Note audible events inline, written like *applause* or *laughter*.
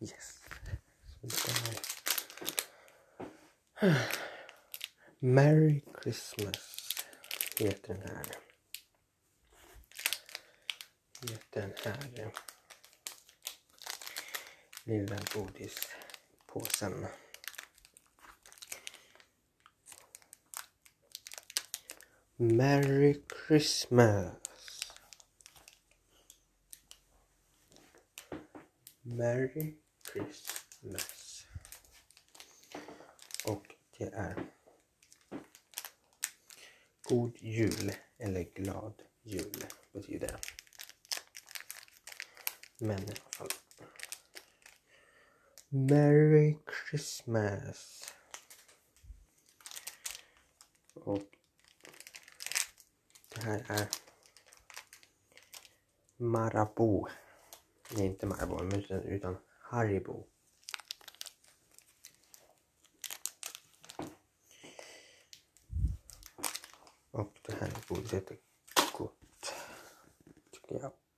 Yes. *sighs* Merry Christmas. Yet den här. Vet den här lilla godispåsen. Merry Christmas. Merry Christmas. Och det är God Jul eller Glad Jul betyder det. Men i alla fall. Merry Christmas. Och det här är Marabou. Nej, inte Marabou utan, Haribo. Up to Haribo is at the good. Check.